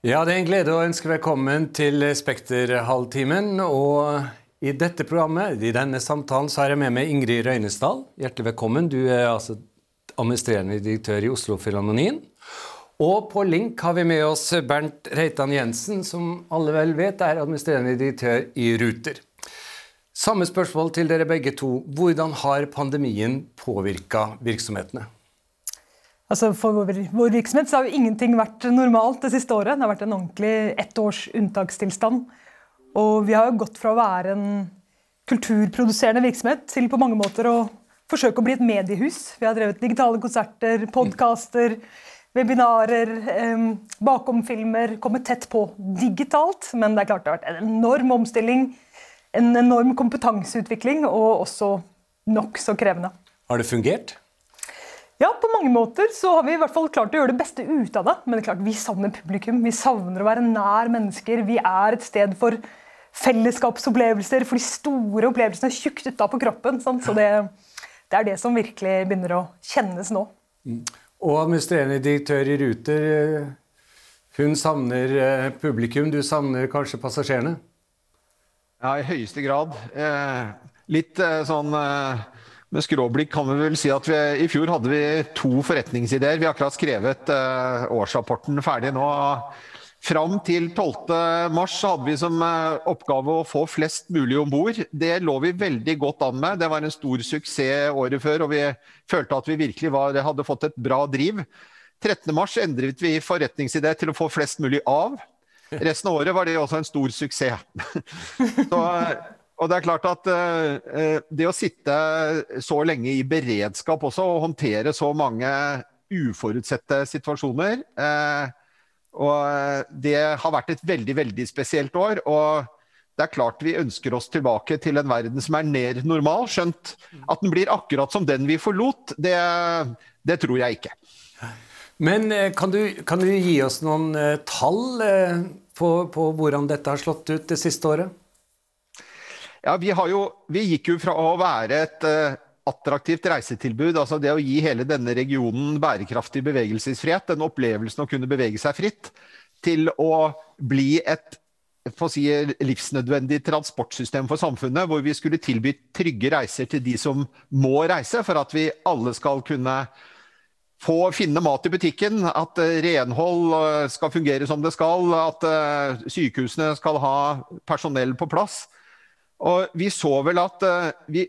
Ja, Det er en glede å ønske velkommen til Spekterhalvtimen. Og i dette programmet, i denne samtalen, så har jeg med meg Ingrid Røynesdal. Hjertelig velkommen. Du er altså administrerende direktør i Oslo-filharmonien. Og på link har vi med oss Bernt Reitan Jensen, som alle vel vet er administrerende direktør i Ruter. Samme spørsmål til dere begge to. Hvordan har pandemien påvirka virksomhetene? Altså for vår, vår virksomhet har jo ingenting vært normalt det siste året. Det har vært en ordentlig ett års unntakstilstand. Og vi har jo gått fra å være en kulturproduserende virksomhet til på mange måter å forsøke å bli et mediehus. Vi har drevet digitale konserter, podkaster, webinarer, eh, bakomfilmer, kommet tett på digitalt. Men det er klart det har vært en enorm omstilling, en enorm kompetanseutvikling og også nokså krevende. Har det fungert? Ja, på mange måter så har vi i hvert fall klart å gjøre det beste ut av det. Men det er klart, vi savner publikum. Vi savner å være nær mennesker. Vi er et sted for fellesskapsopplevelser, for de store opplevelsene tjukt utapå kroppen. Sant? Så det, det, er det som virkelig begynner å kjennes nå. Mm. Og administrerende direktør i Ruter, eh, hun savner eh, publikum. Du savner kanskje passasjerene? Ja, i høyeste grad. Eh, litt eh, sånn eh, med skråblikk kan vi vel si at vi, i fjor hadde vi to forretningsideer. Vi har akkurat skrevet eh, årsrapporten ferdig nå. Fram til 12.3 hadde vi som uh, oppgave å få flest mulig om bord. Det lå vi veldig godt an med. Det var en stor suksess året før, og vi følte at vi virkelig var, hadde fått et bra driv. 13.3 endret vi forretningsidé til å få flest mulig av. Resten av året var det også en stor suksess. Så og det er klart at uh, det å sitte så lenge i beredskap også, og håndtere så mange uforutsette situasjoner uh, og Det har vært et veldig, veldig spesielt år. og det er klart vi ønsker oss tilbake til en verden som er nær normal. Skjønt at den blir akkurat som den vi forlot, det, det tror jeg ikke. Men kan du, kan du gi oss noen tall på, på hvordan dette har slått ut det siste året? Ja, vi, jo, vi, gikk jo fra å være et uh, attraktivt reisetilbud, altså det å gi hele denne regionen bærekraftig bevegelsesfrihet, den opplevelsen å kunne bevege seg fritt, til å bli et si, livsnødvendig transportsystem for samfunnet, hvor vi skulle tilby trygge reiser til de som må reise, for at vi alle skal kunne få finne mat i butikken, at uh, renhold uh, skal fungere som det skal, at sykehusene skal ha personell på plass. Og vi så vel at uh, vi,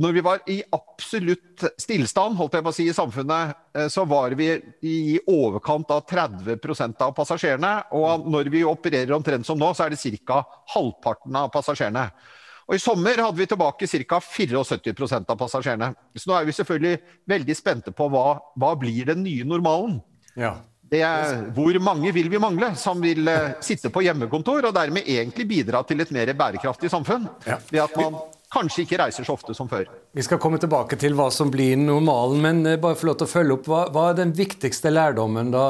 når vi var i absolutt stillstand holdt jeg på å si, i samfunnet, uh, så var vi i overkant av 30% av passasjerene. Og når vi opererer omtrent som nå, så er det ca. halvparten av passasjerene. Og I sommer hadde vi tilbake ca. 74% av passasjerene. Så nå er vi selvfølgelig veldig spente på hva, hva blir den nye normalen. Ja. Er, hvor mange vil vi mangle som vil uh, sitte på hjemmekontor og dermed egentlig bidra til et mer bærekraftig samfunn? Ja. Ved at man kanskje ikke reiser så ofte som før. Vi skal komme tilbake til hva som blir normalen, men uh, bare få lov til å følge opp. Hva, hva, er den viktigste lærdommen da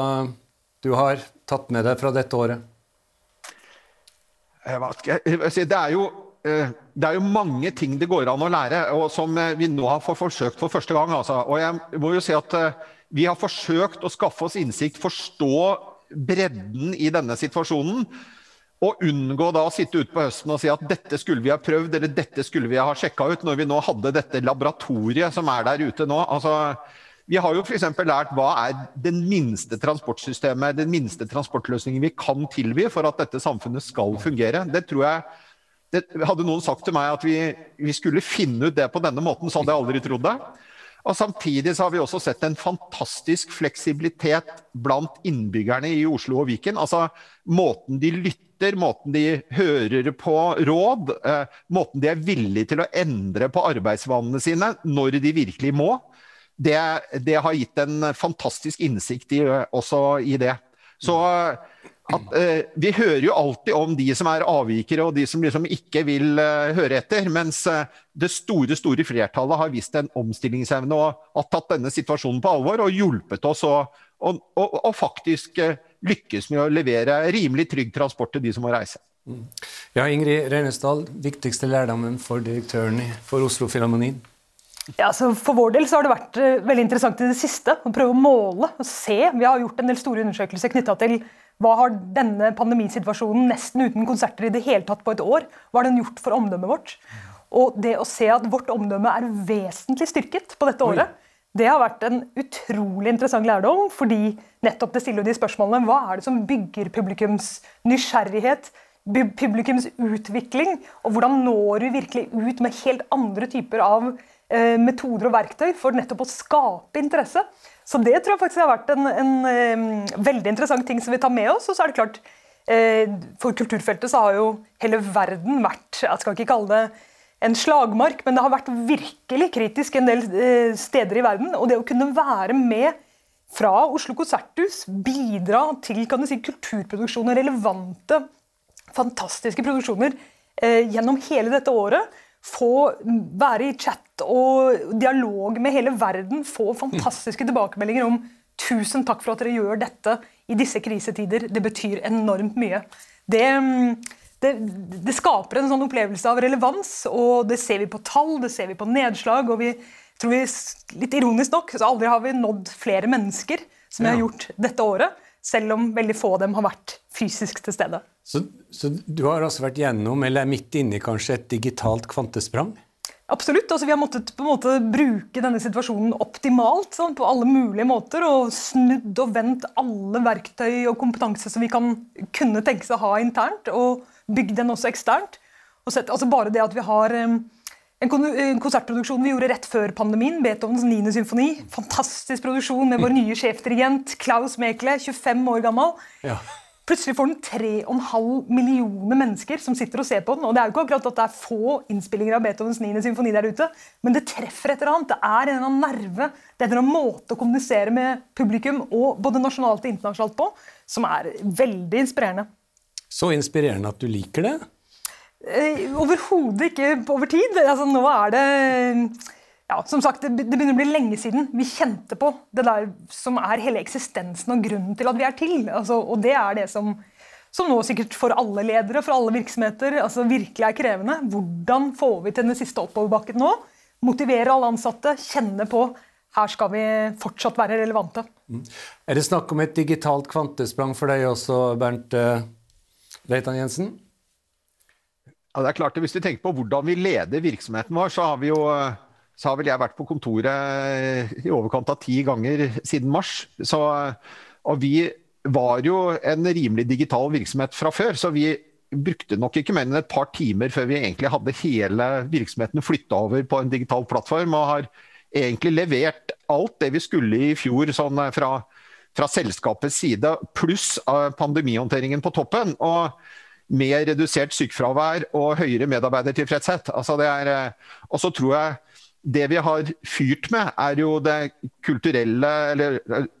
du har tatt med deg fra dette året? Det er jo eh, det er jo mange ting det går an å lære, og som vi nå har forsøkt for første gang. Altså. Og jeg må jo si at vi har forsøkt å skaffe oss innsikt, forstå bredden i denne situasjonen. Og unngå da å sitte ute på høsten og si at dette skulle vi ha prøvd, eller dette skulle vi ha sjekka ut, når vi nå hadde dette laboratoriet som er der ute nå. Altså, vi har jo f.eks. lært hva er den minste transportsystemet, den minste transportløsningen vi kan tilby for at dette samfunnet skal fungere. Det tror jeg det, Hadde noen sagt til meg at vi, vi skulle finne ut det på denne måten, så hadde jeg aldri trodd det. Og Samtidig så har vi også sett en fantastisk fleksibilitet blant innbyggerne i Oslo og Viken. Altså Måten de lytter, måten de hører på råd, eh, måten de er villige til å endre på arbeidsvanene sine når de virkelig må, det, det har gitt en fantastisk innsikt i, også i det. Så at eh, Vi hører jo alltid om de som er avvikere og de som liksom ikke vil eh, høre etter. Mens eh, det store store flertallet har vist en omstillingsevne og har tatt denne situasjonen på alvor og hjulpet oss å faktisk lykkes med å levere rimelig trygg transport til de som må reise. Mm. Ja, Ingrid Reinesdal, viktigste lærdommen for direktøren for Oslo Filharmonien? Ja, så For vår del så har det vært veldig interessant i det siste å prøve å måle og se. Vi har gjort en del store undersøkelser knytta til hva har denne pandemisituasjonen nesten uten konserter i det hele tatt på et år, hva har den gjort for omdømmet vårt? Og det å se at vårt omdømme er vesentlig styrket på dette året, det har vært en utrolig interessant lærdom, fordi nettopp det stiller de spørsmålene hva er det som bygger publikums nysgjerrighet, publikums utvikling, og hvordan når vi virkelig ut med helt andre typer av eh, metoder og verktøy for nettopp å skape interesse. Så det tror jeg faktisk har vært en, en, veldig interessant ting som vi tar med oss. Og så er det klart, eh, for kulturfeltet så har jo hele verden vært Jeg skal ikke kalle det en slagmark, men det har vært virkelig kritisk en del eh, steder i verden. Og det å kunne være med fra Oslo Konserthus, bidra til kan du si, kulturproduksjoner, relevante, fantastiske produksjoner eh, gjennom hele dette året, få være i chat og dialog med hele verden, få fantastiske tilbakemeldinger om 'tusen takk for at dere gjør dette i disse krisetider', det betyr enormt mye. Det det, det, skaper en sånn opplevelse av relevans, og det ser vi på tall, det ser vi på nedslag. og vi tror vi, Litt ironisk nok så aldri har vi nådd flere mennesker som vi har gjort dette året, selv om veldig få av dem har vært fysisk til stede. Så, så du har altså vært gjennom, eller er midt inne kanskje et digitalt kvantesprang? Absolutt. altså Vi har måttet på en måte bruke denne situasjonen optimalt sånn, på alle mulige måter. Og snudd og vendt alle verktøy og kompetanse som vi kan kunne tenke seg å ha internt. og bygd den også eksternt. Sett, altså bare det at vi har en, konsertproduksjon vi gjorde rett før pandemien, Beethovens 9. symfoni. Fantastisk produksjon med vår nye sjefdirigent Klaus Mekle, 25 år gammel. Ja. Plutselig får den 3,5 millioner mennesker som sitter og ser på den. Og det er jo ikke akkurat at det er få innspillinger av Beethovens 9. symfoni der ute, men det treffer et eller annet. Det er en eller annen nerve, det er en måte å kommunisere med publikum og både nasjonalt og internasjonalt på, som er veldig inspirerende. Så inspirerende at du liker det? Eh, Overhodet ikke over tid. Altså, nå er det ja, som sagt, det, det begynner å bli lenge siden vi kjente på det der som er hele eksistensen og grunnen til at vi er til. Altså, og det er det som, som nå sikkert for alle ledere, for alle virksomheter, altså virkelig er krevende. Hvordan får vi til den siste oppoverbakken nå? Motivere alle ansatte, kjenne på her skal vi fortsatt være relevante. Mm. Er det snakk om et digitalt kvantesprang for deg også, Bernt? Eh, Reitan Jensen? Ja, det er klart at Hvis vi tenker på hvordan vi leder virksomheten vår, så har, vi jo, så har vel jeg vært på kontoret i overkant av ti ganger siden mars. Så, og vi var jo en rimelig digital virksomhet fra før, så vi brukte nok ikke mer enn et par timer før vi egentlig hadde hele virksomheten flytta over på en digital plattform, og har egentlig levert alt det vi skulle i fjor sånn fra fra selskapets side, pluss pandemihåndteringen på toppen. og med redusert sykefravær og høyere medarbeidertilfredshet. Altså er, og så tror jeg det vi har fyrt med, er jo det kulturelle eller,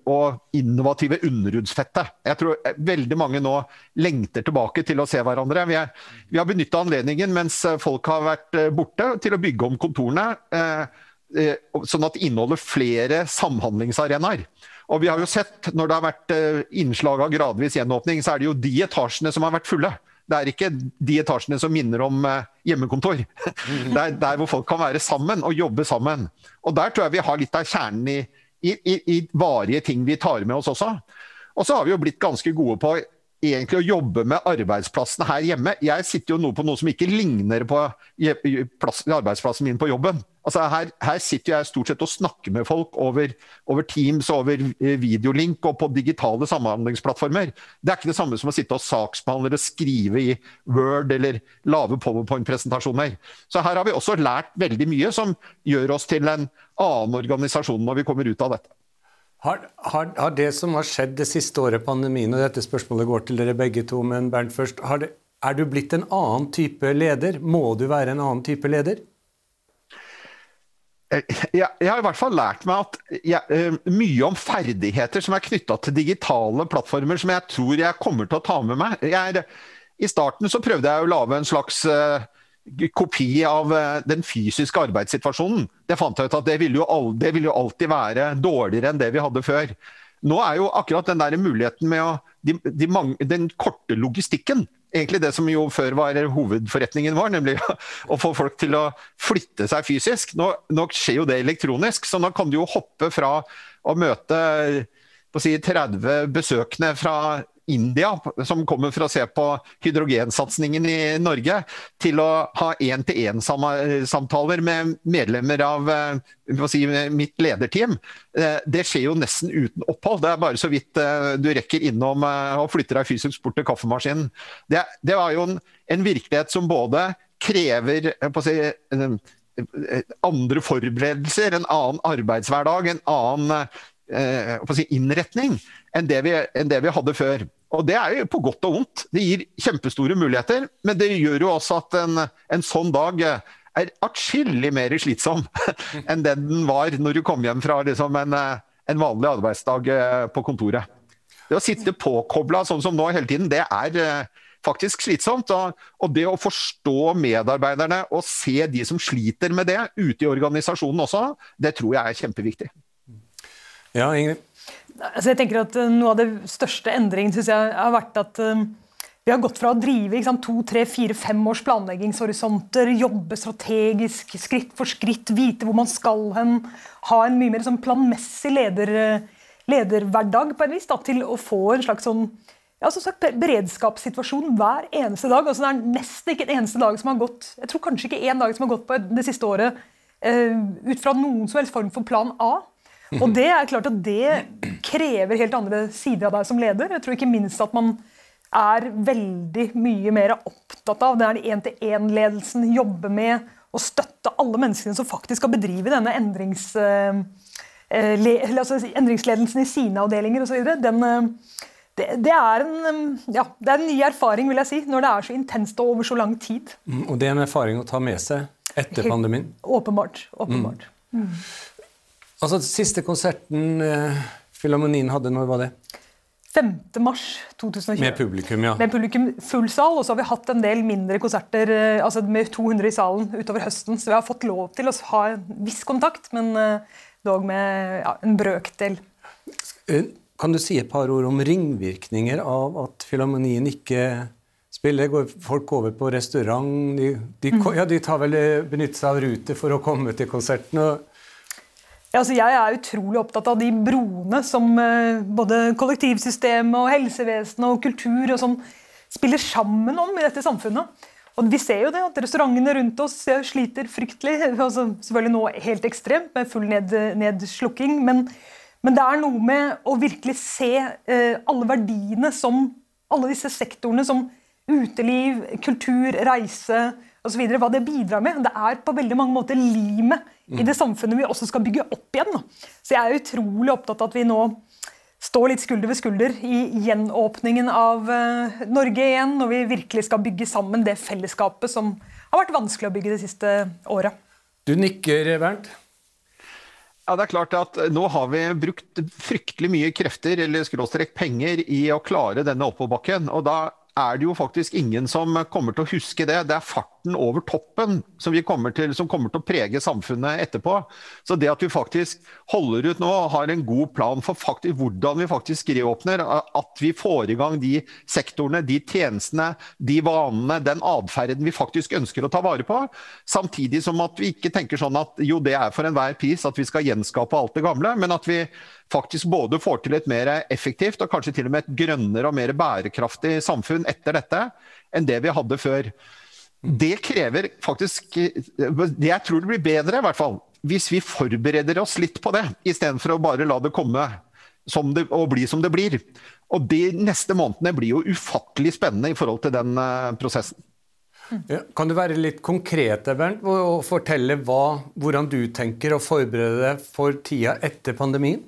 og innovative underhudsfettet. Jeg tror veldig mange nå lengter tilbake til å se hverandre. Vi, er, vi har benytta anledningen mens folk har vært eh, borte, til å bygge om kontorene. Eh, eh, sånn at det inneholder flere samhandlingsarenaer. Og vi har jo sett, når det har vært eh, innslag av gradvis gjenåpning, så er det jo de etasjene som har vært fulle. Det er ikke de etasjene som minner om eh, hjemmekontor. Det er der hvor folk kan være sammen og jobbe sammen. Og der tror jeg vi har litt av kjernen i, i, i, i varige ting vi tar med oss også. Og så har vi jo blitt ganske gode på egentlig å jobbe med arbeidsplassene her hjemme. Jeg sitter jo nå på noe som ikke ligner på arbeidsplassen min på jobben. Altså her, her, sitter jeg stort sett og snakker med folk over, over, Teams, over eh, videolink og på digitale samhandlingsplattformer. Det er ikke det samme som å sitte og saksbehandle og skrive i Word eller lave powerpoint-presentasjoner. Så her har vi også lært veldig mye som gjør oss til en annen organisasjon når vi kommer ut av dette. Har, har, har, det som har skjedd det siste året, pandemien, og dette spørsmålet går til dere begge to, men Bernt først, det, er du blitt en annen type leder? Må du være en annen type leder? Jeg, jeg har i hvert fall lært meg at jeg, uh, mye om ferdigheter som er knytta til digitale plattformer, som jeg tror jeg kommer til å ta med meg. Er, I starten så prøvde jeg å lage en slags uh, kopi av uh, den fysiske arbeidssituasjonen. Det fant jeg ut at det ville, jo, det ville jo alltid være dårligere enn det vi hadde før. Nå er jo akkurat den der muligheten med å, de, de mange, den korte logistikken egentlig det som jo før var hovedforretningen vår, nemlig å få folk til å flytte seg fysisk. Nå, nå skjer jo det elektronisk, så nå kan du jo hoppe fra å møte si, 30 besøkende fra India, som kommer for å se på hydrogensatsingen i Norge, til å ha én-til-én-samtaler med medlemmer av eh, si, mitt lederteam. Eh, det skjer jo nesten uten opphold. Det er bare så vidt du rekker innom og flytter deg fysisk bort til kaffemaskinen. Det, det var jo en, en virkelighet som både krever si, andre forberedelser, en annen arbeidshverdag, en annen eh, si, innretning enn det, vi, enn det, vi, hadde før. Og Det er jo på godt og vondt. Det gir kjempestore muligheter, men det gjør jo også at en, en sånn dag er atskillig mer slitsom enn den den var når du kom hjem fra liksom, en, en, vanlig arbeidsdag eh, på kontoret. Det å sitte påkobla sånn som nå hele tiden, det er eh, faktisk slitsomt. Og, og, det å forstå medarbeiderne og se de som sliter med det ute i organisasjonen også, det tror jeg er kjempeviktig. Ja, Ingrid? Altså jeg tenker at eh, Noe av det største endringen synes jeg har vært at um, vi har gått fra å drive sant, to, tre, fire, fem års planleggingshorisonter, jobbe strategisk, skritt for skritt, vite hvor man skal hen, ha en mye mer sånn planmessig leder, lederhverdag på en vis, da, til å få en slags sånn ja, sagt, beredskapssituasjon hver eneste dag. Altså, det er nesten ikke en eneste dag som har gått jeg tror kanskje ikke en dag som har gått på det siste året uh, ut fra noen som helst form for plan A. Og det er klart at det krever helt andre sider av deg som leder. Jeg tror ikke minst at man er veldig mye mer opptatt av den én-til-én-ledelsen, jobber med å støtte alle menneskene som faktisk skal bedrive denne endrings, eh, le, altså endringsledelsen i sine avdelinger osv. Uh, det, det, er en, ja, det, er en, ny erfaring, vil jeg si, når det er så intenst og over så lang tid. Mm, og det er en erfaring å ta med seg etter Helt, pandemien? Åpenbart. åpenbart. Mm. Altså, Siste konserten eh, Filharmonien hadde, når var det? 5. mars 2020. Med publikum, ja. Med publikum full sal, og så har vi hatt en del mindre konserter eh, altså med 200 i salen utover høsten. Så vi har fått lov til å ha en viss kontakt, men eh, dog med ja, en brøkdel. Eh, kan du si et par ord om ringvirkninger av at Filharmonien ikke spiller? Går folk over på restaurant? De, de, mm. ja, de tar vel eh, benytter seg av Ruter for å komme til konserten? Ja, altså jeg er utrolig opptatt av de broene som eh, både kollektivsystemet, og helsevesenet og kultur og sånn spiller sammen om i dette samfunnet. Og vi ser jo det, at Restaurantene rundt oss sliter fryktelig. Altså, selvfølgelig nå helt ekstremt med full ned, nedslukking. men men det er noe med å virkelig se eh, alle verdiene som alle disse sektorene som uteliv, kultur, reise osv. Hva det bidrar med. Det er på veldig mange måter limet mm. i det samfunnet vi også skal bygge opp igjen. Så jeg er utrolig opptatt av at vi nå står litt skulder ved skulder i gjenåpningen av uh, Norge igjen, når vi virkelig skal bygge sammen det fellesskapet som har vært vanskelig å bygge det siste året. Du nikker, Bernt. Ja, det er klart at Nå har vi brukt fryktelig mye krefter eller skråstrek penger i å klare denne oppoverbakken. og da er det jo faktisk ingen som kommer til å huske det. Det er farten over toppen som, kommer til, som kommer til å prege samfunnet etterpå. Så det at vi faktisk holder ut nå har en god plan for faktisk, hvordan vi faktisk reåpner, at vi får i gang de sektorene, de tjenestene, de vanene, den atferden vi faktisk ønsker å ta vare på, samtidig som at vi ikke tenker sånn at jo, det er for enhver pris at vi skal gjenskape alt det gamle, men at vi faktisk både får til et mer effektivt og kanskje til og med et grønnere og mer bærekraftig samfunn etter dette enn det vi hadde før. Det krever faktisk det Jeg tror det blir bedre, i hvert fall, hvis vi forbereder oss litt på det, istedenfor å bare la det komme det, og bli som det blir. Og de neste månedene blir jo ufattelig spennende i forhold til den uh, prosessen. Ja, kan du være litt konkret Bernt, og fortelle hva, hvordan du tenker å forberede deg for tida etter pandemien?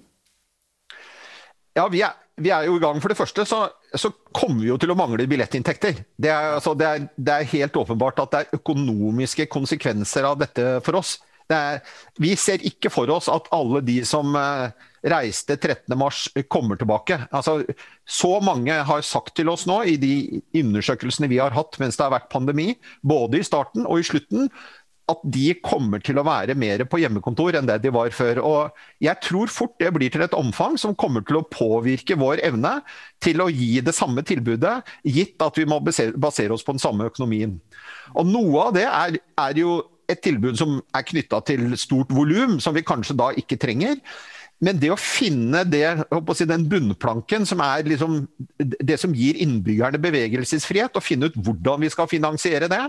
Ja, vi er, vi er, jo i gang. For det første så, så, kommer vi jo til å mangle billettinntekter. Det er, altså, det, er, det er, helt åpenbart at det er økonomiske konsekvenser av dette for oss. Er, vi ser ikke for oss at alle de som uh, reiste 13.3 kommer tilbake. Altså, så mange har sagt til oss nå i de undersøkelsene vi har hatt mens det har vært pandemi, både i starten og i slutten, at de kommer til å være mer på hjemmekontor enn det de var før. Og jeg tror fort det blir til et omfang som kommer til å påvirke vår evne til å gi det samme tilbudet, gitt at vi må basere oss på den samme økonomien. Og Noe av det er, er jo et tilbud som er knytta til stort volum, som vi kanskje da ikke trenger. Men det å finne det, å si, den bunnplanken som er liksom det som gir innbyggerne bevegelsesfrihet, og finne ut hvordan vi skal finansiere det,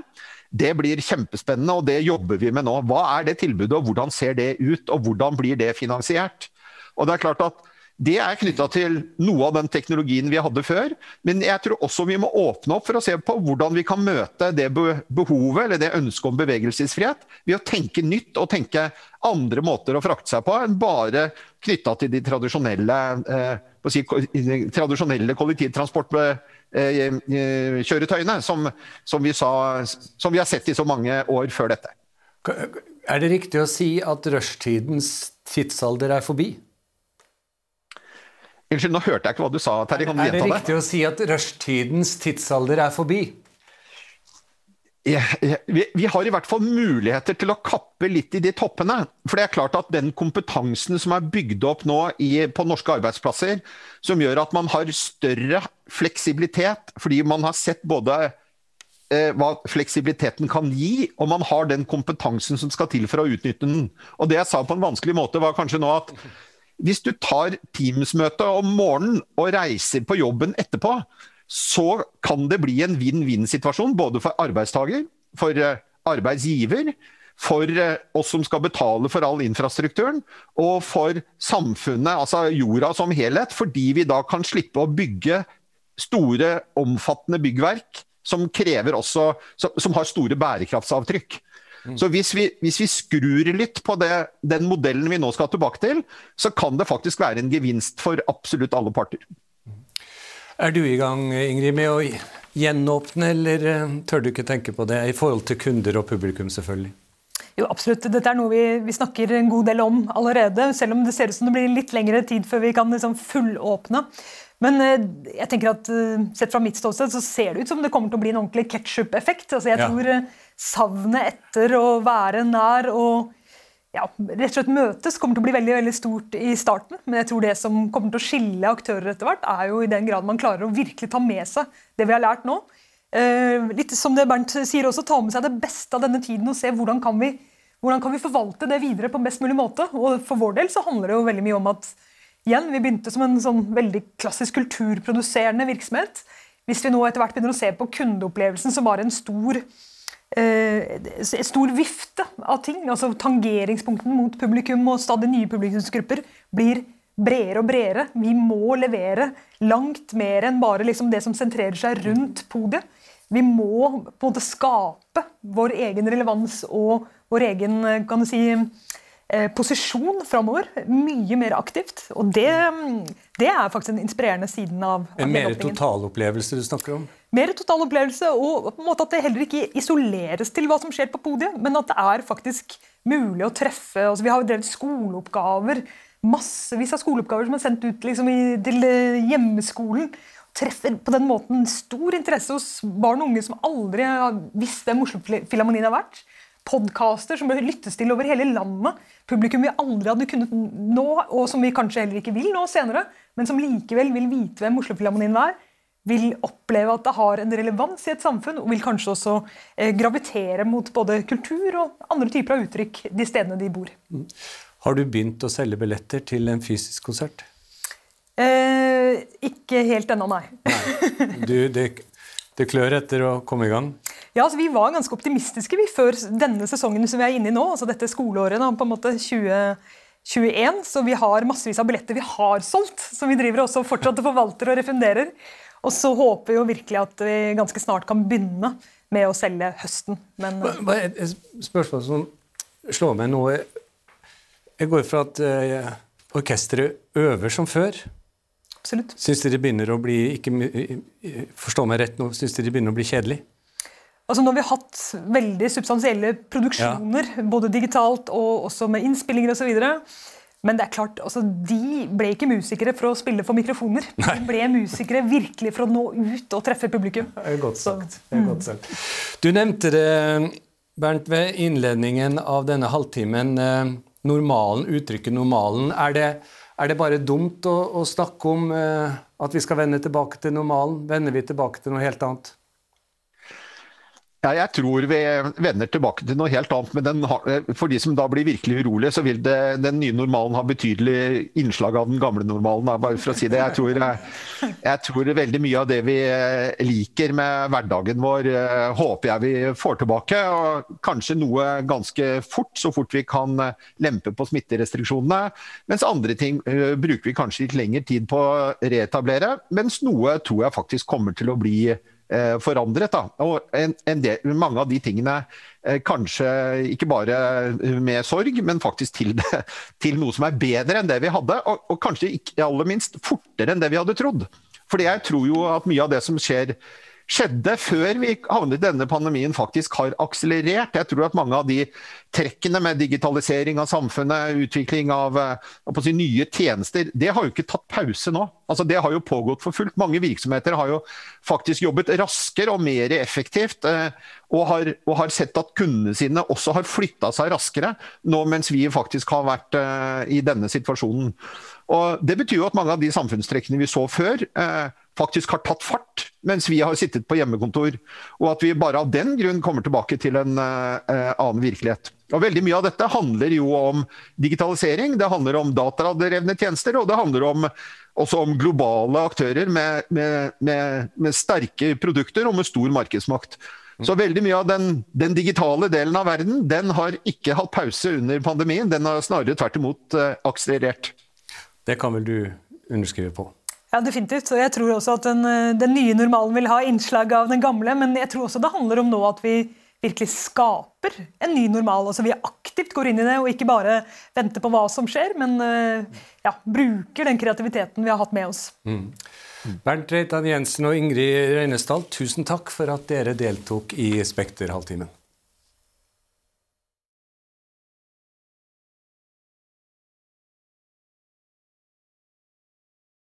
det blir kjempespennende, og det jobber vi med nå. Hva er det tilbudet, og hvordan ser det ut, og hvordan blir det finansiert? Og det er klart at det er knytta til noe av den teknologien vi hadde før. Men jeg tror også vi må åpne opp for å se på hvordan vi kan møte det behovet eller det ønsket om bevegelsesfrihet ved å tenke nytt og tenke andre måter å frakte seg på enn bare knytta til de tradisjonelle, eh, si, tradisjonelle kollektivtransportkjøretøyene som, som, vi som vi har sett i så mange år før dette. Er det riktig å si at rushtidens tidsalder er forbi? Unnskyld, nå hørte jeg ikke hva du sa. Terje, kan du gjenta det? Er det riktig å si at rushtidens tidsalder er forbi? Ja, vi, har i hvert fall muligheter til å kappe litt i de toppene. For det er klart at den kompetansen som er bygd opp nå i, på norske arbeidsplasser, som gjør at man har større fleksibilitet, fordi man har sett både eh, hva fleksibiliteten kan gi, og man har den kompetansen som skal til for å utnytte den. Og det jeg sa på en vanskelig måte, var kanskje nå at hvis du tar Teams-møtet om morgenen og reiser på jobben etterpå, så kan det bli en vinn-vinn-situasjon både for arbeidstaker, for eh, arbeidsgiver, for eh, oss som skal betale for all infrastrukturen, og for samfunnet, altså jorda som helhet, fordi vi da kan slippe å bygge store, omfattende byggverk som, også, som har store bærekraftsavtrykk. Mm. Så hvis vi, hvis vi, skrur litt på det, den modellen vi nå skal tilbake til, så kan det faktisk være en gevinst for absolutt alle parter. Er du i gang Ingrid, med å gjenåpne, eller eh, tør du ikke tenke på det i forhold til kunder og publikum, selvfølgelig? Jo, absolutt. Dette er noe vi, vi, snakker en god del om allerede. Selv om det ser ut som det blir litt lengre tid før vi kan liksom fullåpne. Men eh, jeg tenker at eh, sett fra mitt ståsted så ser det ut som det kommer til å bli en ordentlig ketsjup-effekt. Altså jeg ja. tror savnet etter å være nær og ja, rett og slett møtes kommer til å bli veldig, veldig stort i starten. Men jeg tror det som kommer til å skille aktører etter hvert, er jo i den grad man klarer å virkelig ta med seg det vi har lært nå. Eh, litt som det Bernt sier også, ta med seg det beste av denne tiden og se hvordan kan vi, hvordan kan vi forvalte det videre på en best mulig måte. Og for vår del så handler det jo veldig mye om at igjen, vi begynte som en sånn veldig klassisk kulturproduserende virksomhet. Hvis vi nå etter hvert begynner å se på kundeopplevelsen, som var en stor Eh, stor vifte av ting. altså Tangeringspunkten mot publikum og stadig nye publikumsgrupper blir bredere og bredere. Vi må levere langt mer enn bare liksom det som sentrerer seg rundt podiet. Vi må på en måte skape vår egen relevans og vår egen kan du si, eh, posisjon framover. Mye mer aktivt. Og det, det, er faktisk den inspirerende siden av, En mer totalopplevelse du snakker om? mer totalopplevelse, og på en måte at det heller ikke isoleres til hva som skjer på podiet, men at det er faktisk mulig å treffe altså Vi har jo drevet skoleoppgaver, massevis av skoleoppgaver som er sendt ut liksom, i, til eh, hjemmeskolen. Treffer på den måten stor interesse hos barn og unge som aldri har visst hvem Oslo-filharmonien har vært. Podkaster som bør lyttes til over hele landet. Publikum vi aldri hadde kunnet nå, og som vi kanskje heller ikke vil nå senere, men som likevel vil vite hvem Oslofilharmonien er vil oppleve at det har en relevans i et samfunn, og vil kanskje også eh, gravitere mot både kultur og andre typer av uttrykk de stedene de bor. Mm. Har du begynt å selge billetter til en fysisk konsert? Eh, ikke helt ennå, nei. nei. Du, det, det, klør etter å komme i gang? Ja, altså Vi var ganske optimistiske vi før denne sesongen som vi er inne i nå, altså dette skoleåret. Da, på en måte 2021, Så vi har massevis av billetter vi har solgt, som vi driver også fortsatt og forvalter og refunderer. Og så håper vi jo virkelig at vi ganske snart kan begynne med å selge høsten. Men Hva er et spørsmål som slår meg nå? Jeg går fra at uh, orkesteret øver som før. Absolutt. Syns dere begynner å bli ikke, Forstå meg rett nå, syns dere begynner å bli kjedelig? Altså har vi hatt veldig substansielle produksjoner, ja. både digitalt og også med innspillinger osv., men det er klart, altså, de ble ikke musikere for å spille for mikrofoner. Nei. De ble musikere virkelig for å nå ut og treffe publikum. Det er godt sagt. Er godt sagt. Du nevnte det, Bernt, ved innledningen av denne halvtimen. Eh, normalen, uttrykket 'normalen'. Er det, er det bare dumt å, å, snakke om eh, at vi skal vende tilbake til normalen? Vender vi tilbake til noe helt annet? Ja, jeg tror vi vender tilbake til noe helt annet. Men den, for de som da blir virkelig urolige, så vil det, den nye normalen ha betydelig innslag av den gamle normalen. bare for å si det. Jeg tror, jeg, jeg tror veldig mye av det vi eh, liker med hverdagen vår, eh, håper jeg vi får tilbake. og Kanskje noe ganske fort, så fort vi kan eh, lempe på smitterestriksjonene. Mens andre ting bruker vi kanskje litt lengre tid på å reetablere. Mens noe tror jeg faktisk kommer til å bli forandret. Da. Og en, en del, mange av de tingene eh, kanskje ikke bare med sorg, men faktisk til, det, til, noe som er bedre enn det vi hadde. Og, og kanskje ikke aller minst fortere enn det vi hadde trodd. Fordi jeg tror jo at mye av det som skjer skjedde før vi havnet i denne pandemien, faktisk har akselerert. Jeg tror at mange av de trekkene med digitalisering av samfunnet, utvikling av eh, si, nye tjenester, det har jo ikke tatt pause nå. Altså, det har jo pågått for fullt. Mange virksomheter har jo faktisk jobbet raskere og mer effektivt. Eh, og har, og har sett at kundene sine også har flytta seg raskere, nå mens vi faktisk har vært uh, i denne situasjonen. Og Det betyr jo at mange av de samfunnstrekkene vi så før, faktisk har tatt fart, mens vi har sittet på hjemmekontor. Og at vi bare av den grunn kommer tilbake til en uh, annen virkelighet. Og Veldig mye av dette handler jo om digitalisering, det handler om datadrevne tjenester, og det handler om, også om globale aktører med, med, med, med, sterke produkter og med stor markedsmakt. Så veldig mye av den, den, digitale delen av verden den har ikke hatt pause under pandemien, den har snarere tvert imot uh, akselerert. Det kan vel du underskrive på? Ja, definitivt. Og jeg tror også at den, eh, den, nye normalen vil ha innslag av den gamle. Men jeg tror også det handler om nå at vi virkelig skaper en ny normal. Altså Vi aktivt går inn i det og ikke bare venter på hva som skjer, men eh, ja, bruker den kreativiteten vi har hatt med oss. Mm. Bernt Reitan Jensen og Ingrid Reinesdal, tusen takk for at dere deltok i Spekter-halvtimen.